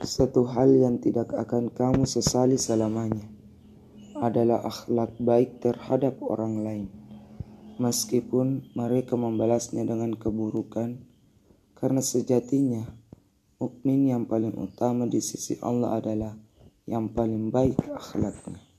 Satu hal yang tidak akan kamu sesali selamanya adalah akhlak baik terhadap orang lain. Meskipun mereka membalasnya dengan keburukan, karena sejatinya mukmin yang paling utama di sisi Allah adalah yang paling baik akhlaknya.